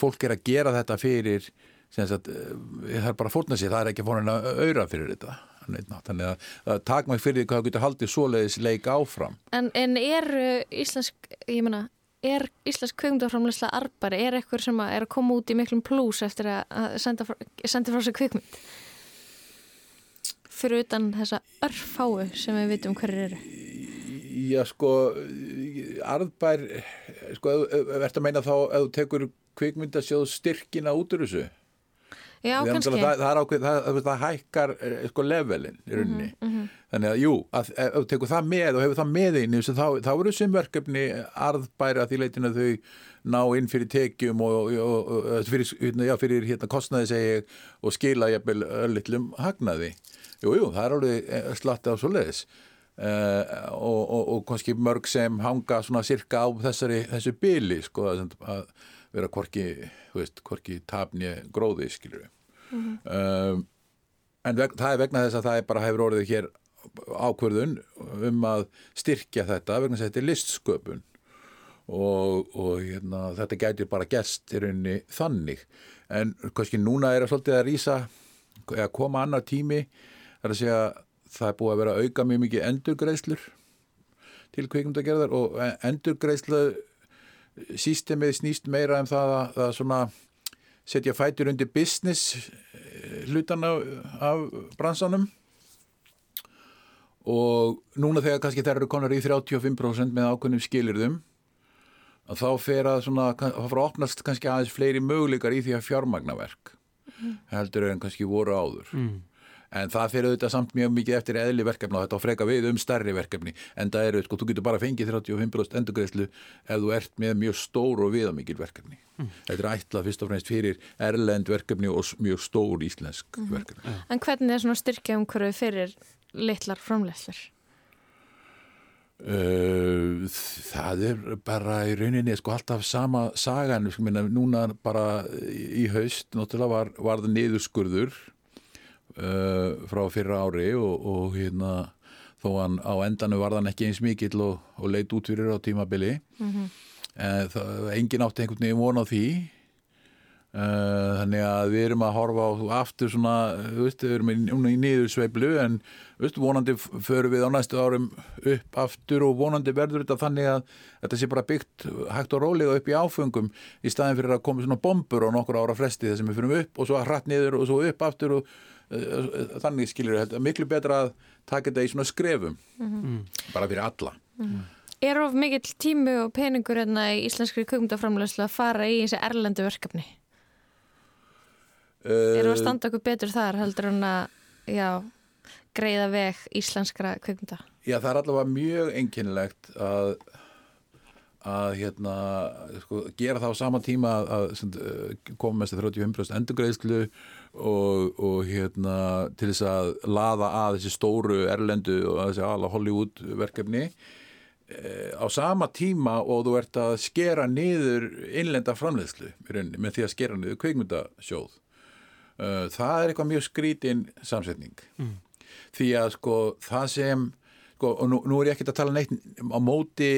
S4: fólk er að gera þetta fyrir sagt, eh, það er bara að fórna sér, það er ekki fórna að auðra fyrir þetta þannig að, að takmæk fyrir því hvað þú getur haldið svoleiðis leik áfram
S1: En, en er uh, íslensk, ég meina, er íslensk kvikmyndaframleysla arbari, er eitthvað sem að er að koma út í miklum plús eftir að- að senda, frá- senda frá sér kvikmynd? Fyrir utan þessa örfáu sem við vitum hverju eru.
S4: Já, sko, arðbær, sko, ertu að meina þá ef þú tekur kvikmyndasjóð styrkina út úr þessu
S1: Já,
S4: að
S1: kannski.
S4: Það, það, ákveð, það, það, hækkar eh, sko levelin í rauninni.
S1: Mhm,
S4: Þannig að jú, að, ef þú tekur það með og hefur það með inn, þá, þá eru sem verkefni arðbæri að því leitinu að þau ná inn fyrir tekjum og, og, og, fyrir, hérna, já, fyrir hérna, kostnaði segi og skila jafnvel örlitlum hagnaði. Jú, jú, það er alveg eh, slatti á svoleiðis. Uh, og, og, og kannski mörg sem hanga svona sirka á þessari, þessu bili sko að, að vera hvorki, þú veist, hvorki tapni gróði skilur um, en veg, það er vegna þess að það er bara hefur orðið hér ákvörðun um að styrkja þetta vegna þess að þetta er listsköpun. Og, og hérna, þetta gætir bara gerst í rauninni þannig. En kannski núna er að svolítið að rýsa eða koma annar tími það er að segja það er búið að vera að auka mjög mikið endurgreislur til kvikmyndagerðar og endurgreislu sístemið snýst meira um það að, að svona setja fætur undir business eh, hlutan af, af bransanum. Og núna þegar kannski þær eru konar í 35% með ákveðnum skilirðum að þá fer að svona, þá fyrir að opnast kannski aðeins fleiri möguleikar í því að fjármagnaverk heldur en kannski voru áður en það fyrir auðvitað samt mjög mikið eftir eðli verkefni og þetta á freka við um stærri verkefni. En það eru, sko, þú getur bara fengið 35% endurgreðslu ef þú ert með mjög stór og viðamikil verkefni. Þetta er ætlað fyrst og fremst fyrir erlend verkefni og mjög stór íslensk verkefni.
S1: En hvernig er svona styrkja umhverfið fyrir litlar framleyslur?
S4: Uh, það er bara í rauninni sko alltaf sama sagan. Minna, núna bara í haust var, var það niðurskurður uh, frá fyrra ári og, og hérna þó hann á endanu var þann ekki eins mikill og, og leit út fyrir á tímabili. Mm það, engin átti einhvern veginn von á því. Uh, þannig að við erum að horfa á aftur svona, við erum í, niðursveiflu en veist, vonandi förum við á næstu árum upp aftur og vonandi verður þetta þannig að þetta sé bara byggt hægt og rólega upp í áfengum í staðin fyrir að koma svona bombur á nokkur ára fresti þar sem við fyrir upp og svo hratt niður og svo upp aftur og uh, þannig skilur þetta miklu betra að taka þetta í svona skrefum bara fyrir alla
S1: Er of mikill tími og peningur hérna í íslenskri kvikmyndaframleyslu að fara í þessi erlendu verkefni? Erum við að standa okkur betur þar heldur en að, já, greiða veg íslenskra kvikmynda?
S4: Já, það er allavega mjög einkennilegt að að hérna, sko, gera það á sama tíma að, að uh, koma með þessi 35% endurgreðslu og, og hérna til þess að laða að þessi stóru erlendu og þessi ala Hollywood verkefni eh, á sama tíma og þú ert að skera niður innlenda framleiðslu með því að skera niður kveikmyndasjóð uh, það er eitthvað mjög skrítin samsetning. Því að sko það sem sko, og nú, nú er ég ekkert að tala neitt á móti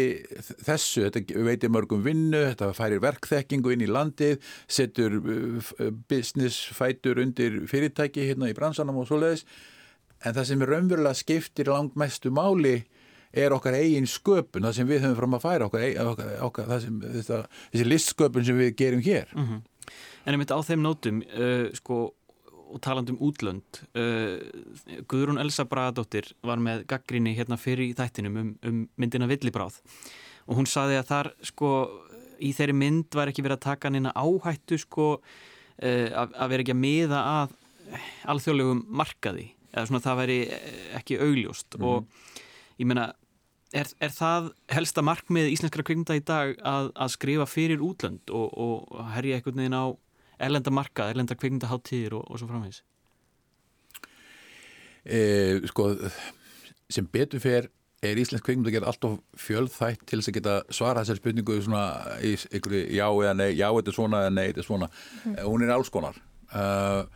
S4: þessu, þetta veitir mörgum vinnu, þetta færir verkþekkingu inn í landið, setur uh, business fætur undir fyrirtæki hérna í bransanum og svoleiðis. En það sem er raunverulega skiptir langt mestu máli er okkar eigin sköpun, það sem við höfum fram að færa okkar, okkar, okkar sem, þetta, þessi listsköpun sem við gerum hér.
S2: En ég myndi á þeim nótum, uh, sko, og talandi um útlönd, uh, Guðrún Elsa Bragadóttir var með gaggrinni hérna fyrir í þættinum um, um myndina Villibráð. Og hún saði að þar, sko, í þeirri mynd var ekki verið að taka að áhættu, sko, uh, að, að vera ekki að miða að alþjóðlegum markaði, eða svona það væri ekki augljóst. Og ég meina, er, er það helsta markmið íslenskara kvikmynda í dag að, að skrifa fyrir útlönd og, og herja einhvern veginn á erlenda markað, erlenda kvikmyndaháttíðir og, og svo framvegis?
S4: e, sko, sem betur fer er Íslensk kveikmynd að gera allt of fjölþætt til þess að geta svara þessari spurningu svona í einhverju já eða nei, já þetta er svona eða nei þetta er svona, mm. hún er alls konar uh,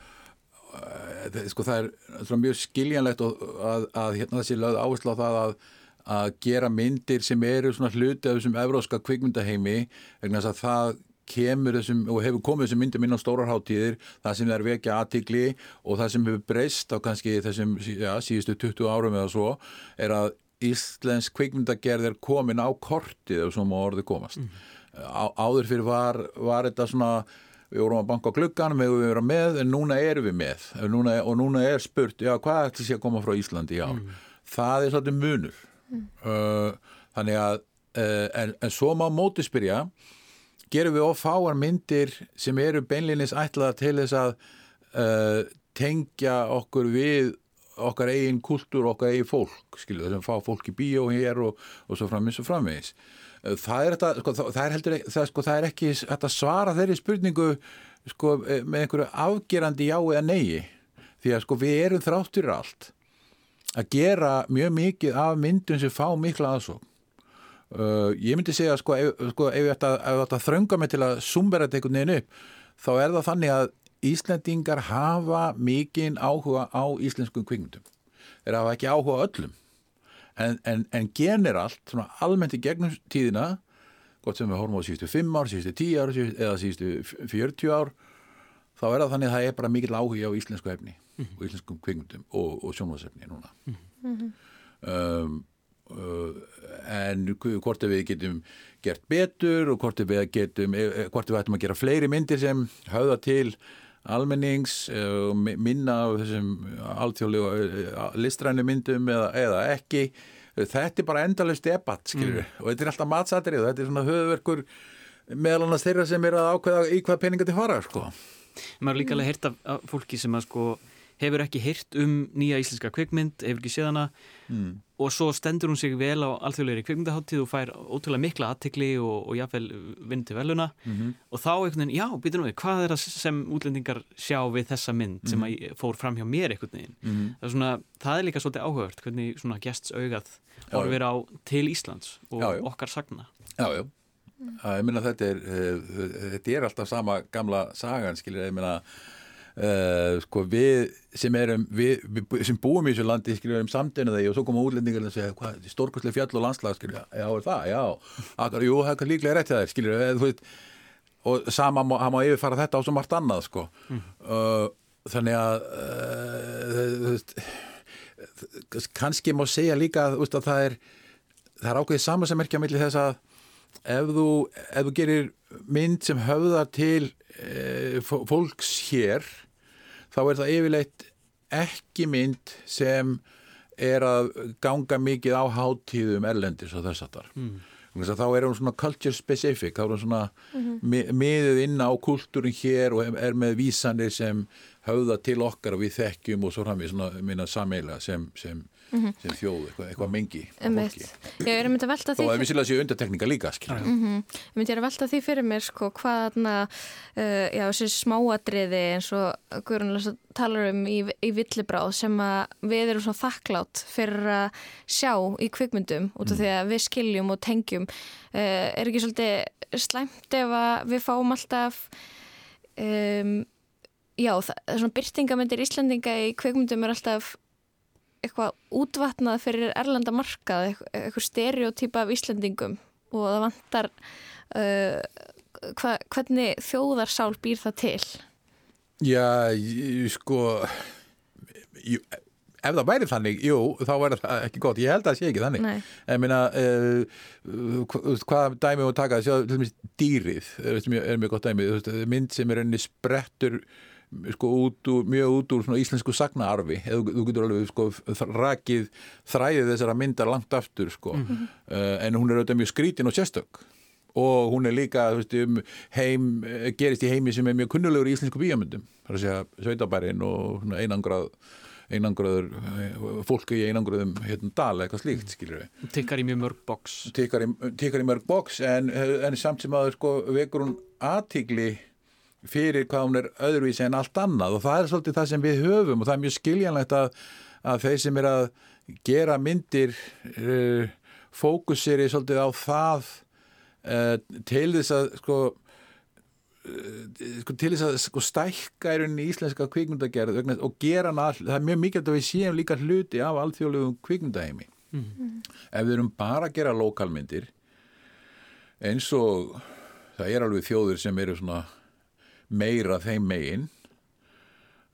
S4: uh, sko það er svona mjög skiljanlegt að, að, að hérna þessi lögð áherslu á það að að gera myndir sem eru svona hluti af þessum evróska kvikmyndaheimi vegna þess að það kemur þessum og hefur komið þessum myndum inn á stórarháttíðir það sem er vekja aðtikli og það sem hefur breyst á kannski þessum já, síðustu 20 árum eða svo er að Íslensk kvikmyndagerð er komin á kortið ef svo má orðið komast mm. á, áður fyrir var, var þetta svona við vorum að banka á gluggan, við að vera með en núna erum við með núna, og núna er spurt, já hvað ætlis ég að koma frá Íslandi já, mm. það er svolítið munur mm. uh, þannig að uh, en, en svo má móti spyrja gerum við ofáar myndir sem eru beinlinis ætlaða til þess að uh, tengja okkur við okkar eigin kultúr, okkar eigin fólk skilju, þess að fá fólk í bíó hér og, og svo framins og framvegis. Það er, þetta, sko, það er heldur það, sko, það er ekki að svara þeirri spurningu sko, með einhverju afgerandi já eða neyi því að sko við erum þráttur allt að gera mjög mikið af myndum sem fá mikla aðsók uh, ég myndi segja sko ef, sko, ef að þrönga mig til að sumbera þetta einhvern veginn upp þá er það þannig að Íslandingar hafa mikinn áhuga á íslenskum kvikmyndum þeir hafa ekki áhuga öllum en, en, en genir allt svona almennt í gegnum tíðina gott sem við horfum á síðustu 5 ár, síðustu 10 ár síðustu, eða síðustu 40 ár þá er það þannig að það er bara mikill áhuga á íslensku efni mm -hmm. og íslenskum kvikmyndum og, og sjónvarsefni núna mm -hmm. um, en hvort við getum gert betur og hvort við getum hvort við ættum að gera fleiri myndir sem höfða til almennings minna á þessum alþjóðlegu listræni myndum eða, eða ekki þetta er bara endalust debatt mm. og þetta er alltaf matsatrið og þetta er svona höfverkur meðal annars þeirra sem er að ákveða í hvað peninga til fara sko.
S2: maður er líka alveg heyrt af fólki sem að sko hefur ekki heyrt um nýja íslenska kvikmynd, hefur ekki séð hana mm. og svo stendur hún sig vel á alþjóðleiri kvikmyndaháttíð og fær ótrúlega mikla aðtikli og, og jáfnvel vinn til veluna mm -hmm. og þá einhvern veginn, já, býtum við, hvað er það sem útlendingar sjá við þessa mynd sem mm -hmm. fór fram hjá mér einhvern veginn -hmm. það, er svona, það er líka svolítið áhugavert hvernig svona gests augað orfir á til Íslands og já, já. okkar sagna
S4: Já, já, ég minna þetta er þetta er alltaf sama gamla sagan, skilir, ég minna Uh, sko við sem erum við, við sem búum í þessu landi skrifum samdöinu þegar og svo koma útlendingar og segja hvað, stórkostlega fjall og landslag skrifum, já, er það, já. Akar, jú, það er líklega rétt það skrifum, eð, veist, og sama má, má yfirfara þetta á svo margt annað sko. Mm. uh, þannig að uh, kannski má segja líka veist, að það er það er ákveðið samansammerkja millir þess að ef þú, ef þú gerir mynd sem höfðar til fólks hér þá er það yfirleitt ekki mynd sem er að ganga mikið á háttíðum erlendis og þess að þar. Mm. Þá er hún svona culture specific, þá er hún svona mi miðið inn á kultúrin hér og er með vísanir sem höfða til okkar og við þekkjum og svo framvið svona minna sameila sem, sem, sem þjóð, eitthvað, eitthvað mengi.
S1: Ég er myndi að velta
S4: Þó
S1: því
S4: að vissilega séu undartekninga líka, skilja.
S1: Ég myndi að velta því fyrir mér sko hvað þarna, uh, já þessi smáadriði eins og Lassa talar um í, í villibráð sem að við erum svona þakklátt fyrir að sjá í kvikmyndum út af því að við skiljum og tengjum. Uh, er ekki svolítið slæmt ef að við fáum alltaf, um, já það, svona byrtingamindir Íslandinga í kvikmyndum er alltaf eitthvað útvatnað fyrir erlenda markað, eitthvað, stereotýpa af Íslandingum og það vantar uh, hva, hvernig þjóðarsál býr það til
S4: Já, ég- sko, jú, ef það væri þannig, jú, þá væri það ekki gott. Ég held að það sé ekki þannig.
S1: Nei.
S4: Ég meina, uh, uh, hvað dæmi og taka, sjá, til dæmis dýrið, er, er, mjög, er mjög gott dæmi, veist, mynd sem er enni sprettur sko út úr, mjög út úr íslensku sagnaarfi, eða þú, getur alveg sko rakið þræðið þessara myndar langt aftur sko, uh, en hún er auðvitað mjög skrítin og sérstök. Og hún er líka, veist, um heim, eh, gerist í heimi sem er mjög kunnulegur í íslensku bíamöndum, það er að segja sveitabærin og einangrað einangraður, eh, fólki í einangraðum hérna dal eða eitthvað slíkt, skilur við
S2: tikkar í mjög mörg boks
S4: tekkar í, í mörg boks en, en samt sem að sko, vekur hún aðtigli fyrir hvað hún er öðruvísi en allt annað. Og það er svolítið það sem við höfum og það er mjög skiljanlegt að, að þeir sem er að gera myndir uh, fókusir í svolítið á það uh, til þess að sko sko, til þess að sko, stækka í rauninni íslenska kvikmyndagerð og gera hana all, það er mjög mikilvægt að við séum líka hluti af alþjóðlegum kvikmyndaheimi. Ef við erum bara að gera lokalmyndir eins og það er alveg þjóður sem eru svona meira þeim megin.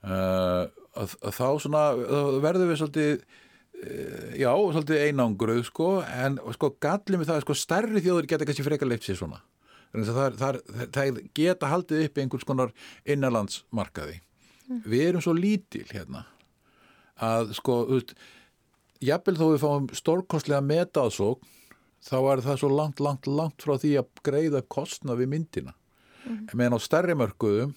S4: Uh, að, að þá svona þá verðum við svolítið uh, já, svolítið einangruð sko, en sko gallið með það sko stærri þjóður geta kannski frekar leift sér svona. Að það, það, það, það geta haldið upp einhvers konar innanlandsmarkaði. Við erum svo lítil hérna að sko, þú veist jafnvel þó við fáum stórkostlega metaðsókn þá er það svo langt, langt, langt frá því að greiða kostna við myndina en meðan á stærri mörkuðum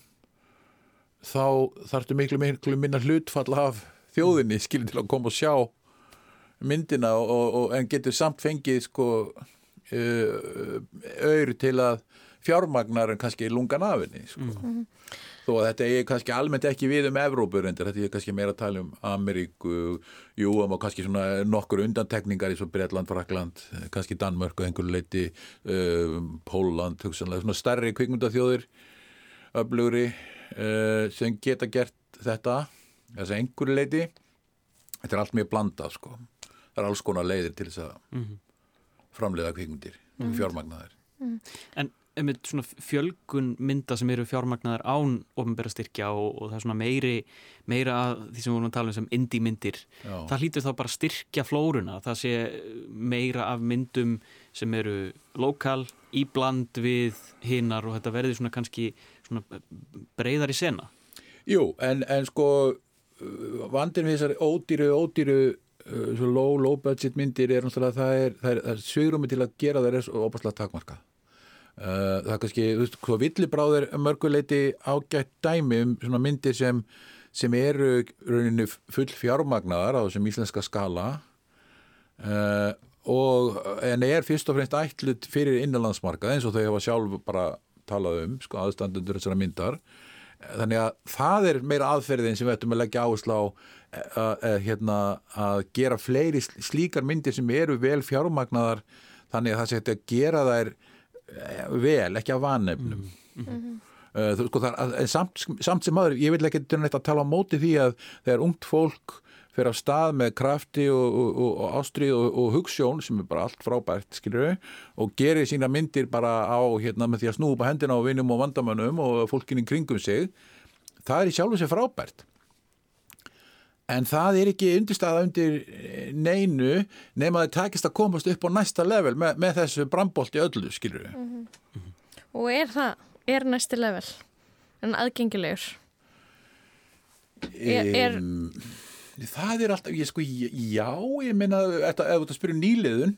S4: þá þarftu miklu, miklu minna hlutfall af þjóðinni skilur til að koma og sjá myndina og, og, en getur samt fengið sko uh, auður til að fjármagnar en kannski lungan afinni sko. þó að þetta er kannski almennt ekki við um Evrópur þetta er kannski meira að tala um Ameríku jú, og kannski svona nokkur undantekningar í svo Bretland, Frakland kannski Danmörk og einhverju leiti uh, Póland, hugsanlega svona stærri kvikmyndaþjóðir öflugri uh, sem geta gert þetta þess að einhverju leiti þetta er allt mjög blandað sko. Það er alls konar leiðir til þess að framleiða kvikmyndir mm. fjármagnaðir
S2: En einmitt svona fjölgun mynda sem eru fjármagnaðar án ofnbæra styrkja og, og það er svona meiri meira að því sem við vorum að tala um sem indie myndir.
S4: Já.
S2: það hlýtur þá bara styrkja flóruna það sé meira af myndum sem eru lokal íbland við hinnar og þetta verði svona kannski svona breyðar í sena.
S4: Jú, en, en sko uh, vandin við þessari ódýru, ódýru uh, low, low budget myndir er náttúrulega að það er, er, er sögrumi til að gera þær er svo opaslega takmarka uh, það er kannski, þú veist, hvað villibráð er mörguleiti ágætt dæmi um svona myndir sem, sem eru rauninu full fjármagnaðar á þessum íslenska skala. Uh, og en er fyrst og fremst ætlut fyrir innanlandsmarkað eins og þau hafa sjálf bara talað um, sko, aðstandundur þessara myndar. Þannig að það er meira aðferðin sem við ættum að leggja áherslu á að, að, hérna, að gera fleiri sl- slíkar myndir sem eru vel fjármagnaðar þannig að það sé að gera þær eh, vel, ekki að vanefnum. Uh, þú, sko, það, er- en samt, samt sem maður, ég vil ekki að tala á móti því að þegar ungt fólk fyrir af stað með krafti og, og, og, og ástrið og, og hugssjón sem er bara allt frábært, skilur við og gerir sína myndir bara á hérna með því að snúpa hendina á vinum og vandamönnum og fólkinni kringum sig það er í sjálfu sér frábært en það er ekki undirstaða undir eh, neinu nema að það takist að komast upp á næsta level með, með þessu brambolti öllu, skilur við
S1: og er það, er næsti level en aðgengilegur? Er- er-
S4: Það er alltaf, ég sko, já, ég þetta, ef þú að spyrja um nýliðun,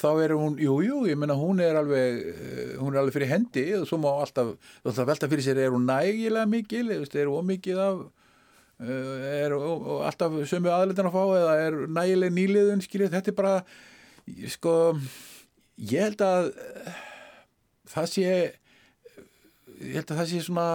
S4: þá er hún, jú, jú, ég menna hún er alveg, eh, hún er alveg fyrir hendi og svo má alltaf, alltaf velta fyrir sér er hún nægilega mikil, er hún mikið af er og, og alltaf sömu aðleitin að fá eða er nægileg nýliðun, skiljið, þetta er bara sko ég held að eh, það sé ég held að það sé svona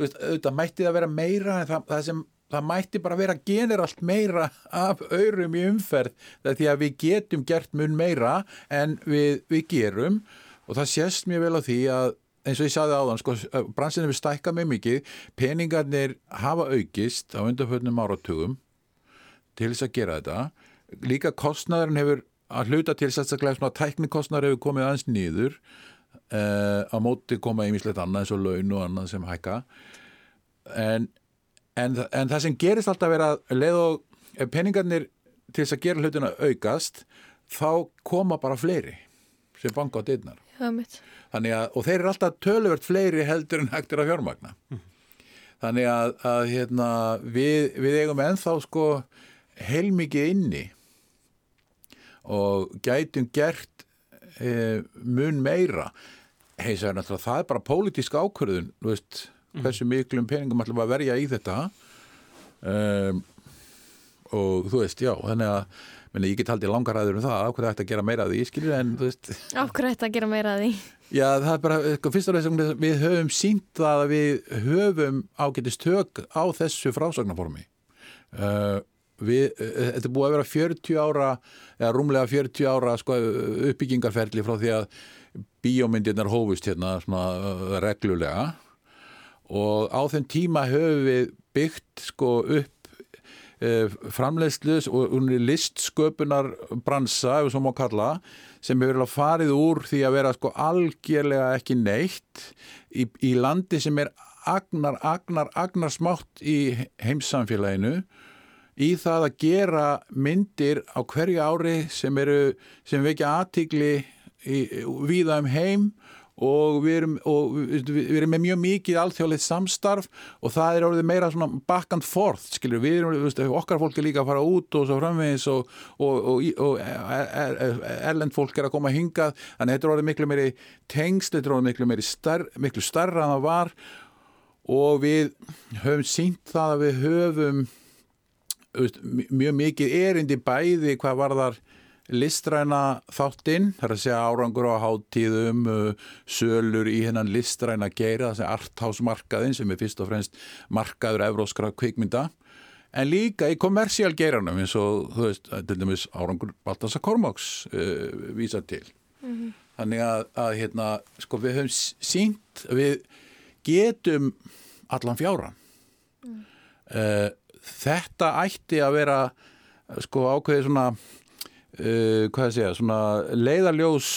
S4: veist, auðvitað mætti það vera meira en það, það sem það mætti bara vera generalt meira af aurum í umferð það því að við getum gert mun meira en við, við gerum. Og það sést mjög vel á því að eins og ég saði áðan, sko, bransinu við stækka með mikið, peningarnir hafa aukist á undanföldnum áratugum til þess að gera þetta. Líka kostnæðurinn hefur að hluta til sérstaklega svona tæknikostnæður hefur komið aðeins nýður uh, á móti koma einmislegt annað eins og laun og annað sem hækka. En en, en það sem gerist alltaf er að leið og peningarnir til þess að gera hlutina aukast þá koma bara fleiri sem banka á dittnar og þeir eru alltaf töluvert fleiri heldur en hægtir að fjármagna mm. þannig að, að hérna, við, við eigum ennþá sko heilmikið inni og gætum gert e, mun meira heisa er náttúrulega það er bara pólitísk ákvörðun veist mm. hversu miklum peningum ætlum að verja í þetta um, og þú veist, já, þannig að meni, ég get haldið langar aður um það, ákveði ætti að gera meira að því, skilur, en þú veist.
S1: Ákveði ætti að gera meira að því?
S4: Já, það er bara, sko, fyrst og veist, við höfum sínt að við höfum ágetist tök á þessu frásagnarformi uh, við, uh, þetta búið að vera 40 ára, eða rúmlega 40 ára sko, uppbyggingarferli frá því að bíómyndirnar hófust hérna svona, uh, reglulega. Og á þeim tíma höfum við byggt sko upp e, framleiðslus og listsköpunar bransa, ef við svo má kalla sem hefur farið úr því að vera sko algjörlega ekki neitt í, í landi sem er agnar, agnar, agnar smátt í heimssamfélaginu í það að gera myndir á hverju ári sem eru, sem vekja aðtigli viða um heim og við erum, og við erum með mjög mikið alþjóðleitt samstarf og það er orðið meira svona back and forth skilur, við erum, við okkar fólk er líka að fara út og svo framvegis og, og, og erlend fólk er að koma að hinga þannig að þetta er orðið miklu meiri tengst, þetta er orðið miklu meiri starf, miklu starra en það var. Og við höfum sínt það að við höfum mjög mikið erindi bæði hvað var þar listræna þáttinn, það er að segja árangur á háttíðum, uh, sölur í hennan listræna geira, þessi arthásmarkaðin sem er fyrst og fremst markaður evróskra kvikmynda, en líka í kommersiál geiranum eins og þú veist, til dæmis árangur Baltasar Kormáks uh, vísa til. Mm -hmm. Þannig að, að hérna, sko við höfum sínt, við getum allan fjáran. Mm. Uh, þetta ætti að vera sko ákveði svona uh, hvað að segja, svona leiðarljós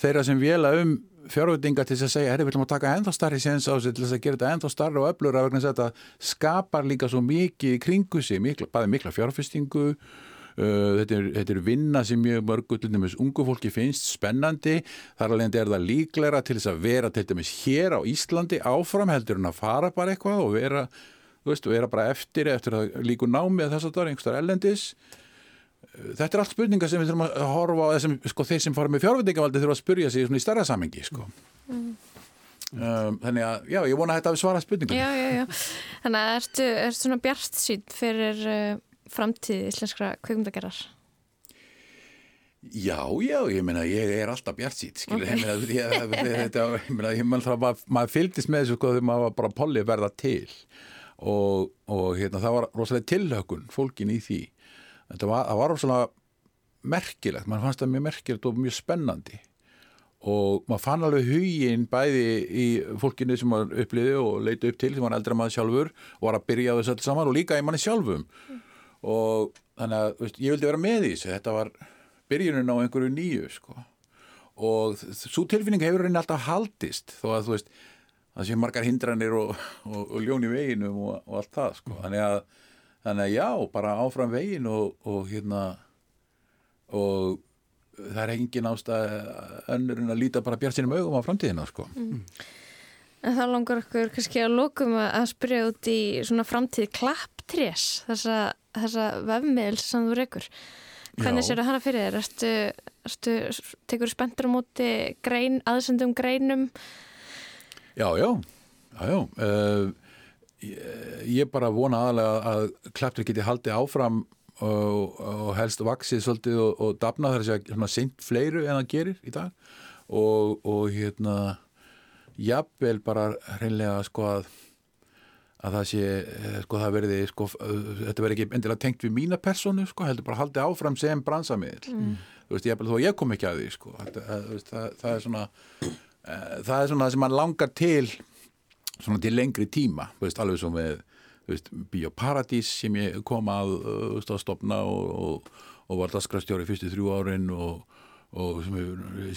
S4: þeirra sem vela um fjárveitinga til þess að segja, herri, við ætlum að taka ennþá starri séns á sig til þess að gera þetta ennþá starri og öflur af vegna að þetta skapar líka svo mikið kringu sig, mikla, bæði mikla fjárfestingu Uh, þetta, er, þetta er vinna sem mjög mörgu til dæmis ungu fólki finnst spennandi. Þar alveg er það líklæra til þess að vera til dæmis hér á Íslandi áfram heldur en að fara bara eitthvað og vera, veist, vera bara eftir eftir að líku námi að þess að það er einhverstað ellendis þetta er allt spurningar sem við þurfum að horfa á sem, sko, þeir sem fara með fjárveitingavaldi þurfum að spurja sig í starra samengi sko. mm. um, þannig að já, ég vona að þetta hafi svarað
S1: já. Þannig að ertu, ertu svona bjart sín fyrir uh, framtíð íslenskra kveikmyndagerðar
S4: Já, já, ég meina ég er alltaf bjart sín okay. maður fylgist með þessu sko, þegar maður var bara polli verða til og, og hérna, það var rosalega tilhökun fólkin í því þetta var, var svona merkilegt, mann fannst það mjög merkilegt og mjög spennandi og maður fann alveg huginn bæði í fólkinu sem maður uppliði og leiti upp til sem var eldra maður sjálfur og var að byrja á þessu öll saman og líka í manni sjálfum mm. og þannig að veist, ég vildi vera með því þetta var byrjunin á einhverju nýju sko. og svo tilfinning hefur henni alltaf haldist þó að þú veist það sé margar hindranir og, og, og ljón í veginum og, og allt það sko. þannig að þannig að já, bara áfram vegin og, og hérna og það er engin ástæð önnur en að líta bara bjart sínum augum á framtíðina sko. Mm.
S1: En það langar okkur kannski að lókum að spyrja út í svona framtíð klapptrés þessa, þessa vefmiðl sem þú reykur. Hvernig sér það hana fyrir þér? Ertu, Ertu, tekur spenntur á móti grein, aðsendum greinum
S4: Já, já, já, já. Uh, ég, bara vona aðalega að klaptur geti haldið áfram og, og helst vaksið svolítið og, og dafna þar að segja seint fleiru en það gerir í dag. Og, og hérna jafnvel bara hreinlega sko að að það sé, eh, sko það verði sko, þetta verði ekki endilega tengt við mína personu, sko, heldur bara haldið áfram sem bransamiðl, mm. þú veist, ég, þó ég kom ekki að því, sko, það, það, það, það er svona Eh, það er svona það sem mann langar til svona til lengri tíma veist, alveg svo með Bíóparadís sem ég kom að, veist, að stopna og, og, og var dasgrafstjóri fyrstu þrjú árin og, og sem,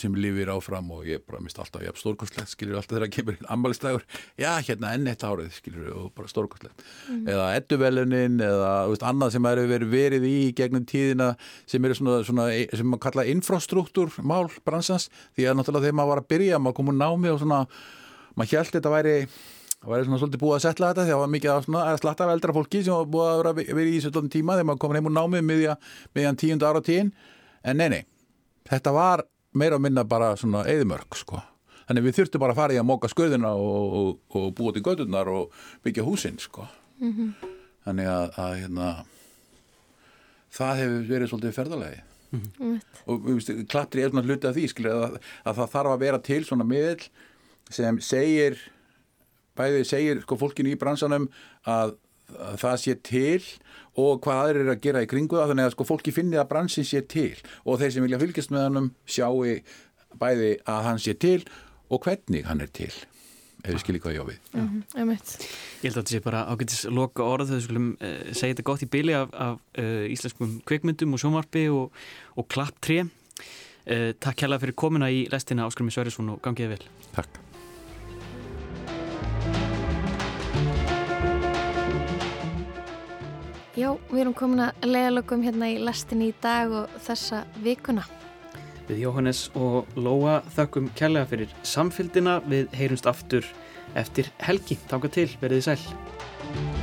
S4: sem lifir áfram og ég bara mist alltaf jafn stórkostlegt skilur alltaf þegar kemur ammaliðslegur já hérna enn eitt árið skilur og bara stórkostlegt mm. eða edduvelunin eða veist, annað sem er verið, verið í gegnum tíðina sem eru svona, svona sem maður kalla infrastruktúrmál bransans því að náttúrulega þegar maður var að byrja maður kom úr námi og svona maður held þetta væri það væri svona svolítið búið að setla þetta því að það var mikið að, svona, að slatta af eldra fólki sem var búið að vera, vera í svolítið tíma þegar maður kom heim úr námið miðjan tíund ára tíin en nei, nei, þetta var meira og minna bara svona eðimörk sko. Þannig við þurftum bara að fara í að móka sköðuna og, og, og búa til gödunar og byggja húsinn sko. Mm -hmm. Þannig að, að hérna, það hefur verið svolítið ferðalegi. Mm -hmm. Og veist, klatri er svona hluti af því skilur, að, að það þarf að vera til svona miðl sem segir, bæðið segir sko fólkinu í bransanum að, að það sé til og hvað aðrir er að gera í kringu það þannig að sko fólki finni að bransin sé til og þeir sem vilja fylgjast með hannum sjáu bæði að hann sé til og hvernig hann er til ef við skiljum hvað ég á við. Mm
S1: -hmm,
S2: Ég held að þetta sé bara ágætis loka orð þegar við skulum uh, segja þetta gott í byli af, af uh, íslenskum kveikmyndum og sjómarfi og, og klapptré. Uh, Takk hella fyrir komina í lestina Áskar Sverjesson og gangiði vel.
S4: Takk
S1: Já, við erum komin að leiðalögum hérna í lastin í dag og þessa vikuna.
S2: Við Jóhannes og Lóa þökkum kærlega fyrir samfélgina. Við heyrumst aftur eftir helgi. Táka til, verðið sæl.